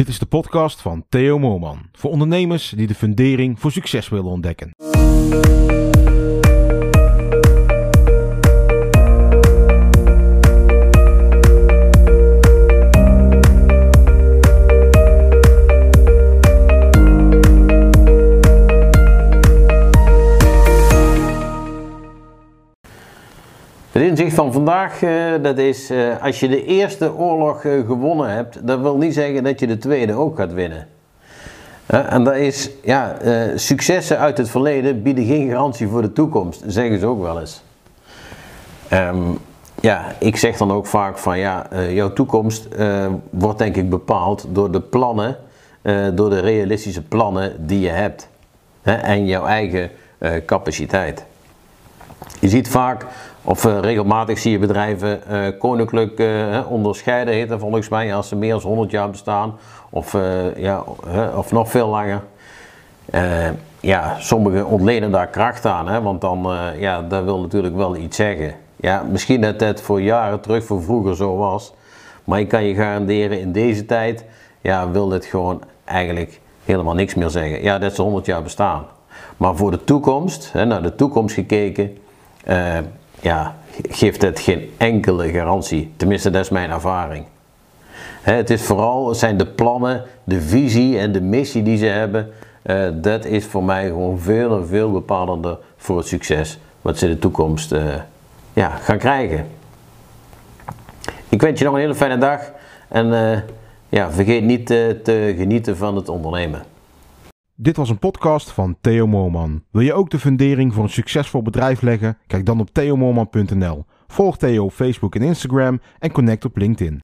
Dit is de podcast van Theo Moorman. Voor ondernemers die de fundering voor succes willen ontdekken. Het inzicht van vandaag, eh, dat is eh, als je de eerste oorlog eh, gewonnen hebt, dat wil niet zeggen dat je de tweede ook gaat winnen. En dat is, ja, successen uit het verleden bieden geen garantie voor de toekomst, zeggen ze ook wel eens. Ehm, ja, ik zeg dan ook vaak van ja, jouw toekomst wordt denk ik bepaald door de plannen, door de realistische plannen die je hebt. En jouw eigen capaciteit. Je ziet vaak, of eh, regelmatig zie je bedrijven eh, koninklijk hè, onderscheiden, heet dat volgens mij, als ze meer dan 100 jaar bestaan, of, ja, of nog veel langer. Ja, sommigen ontlenen daar kracht aan, hè, want dan, ja, dat wil natuurlijk wel iets zeggen. Ja, misschien dat het voor jaren terug, voor vroeger zo was, maar ik kan je garanderen, in deze tijd, ja, wil dit gewoon eigenlijk helemaal niks meer zeggen. Ja, dat ze 100 jaar bestaan. Maar voor de toekomst, hè, naar de toekomst gekeken, eh, ja, geeft het geen enkele garantie. Tenminste, dat is mijn ervaring. Hè, het is vooral, zijn de plannen, de visie en de missie die ze hebben. eh, dat is voor mij gewoon veel en veel bepalender voor het succes wat ze in de toekomst eh, ja, gaan krijgen. Ik wens je nog een hele fijne dag en ja, vergeet niet te genieten van het ondernemen. Dit was een podcast van Theo Moorman. Wil je ook de fundering voor een succesvol bedrijf leggen? Kijk dan op theomoorman.nl. Volg Theo op Facebook en Instagram en connect op LinkedIn.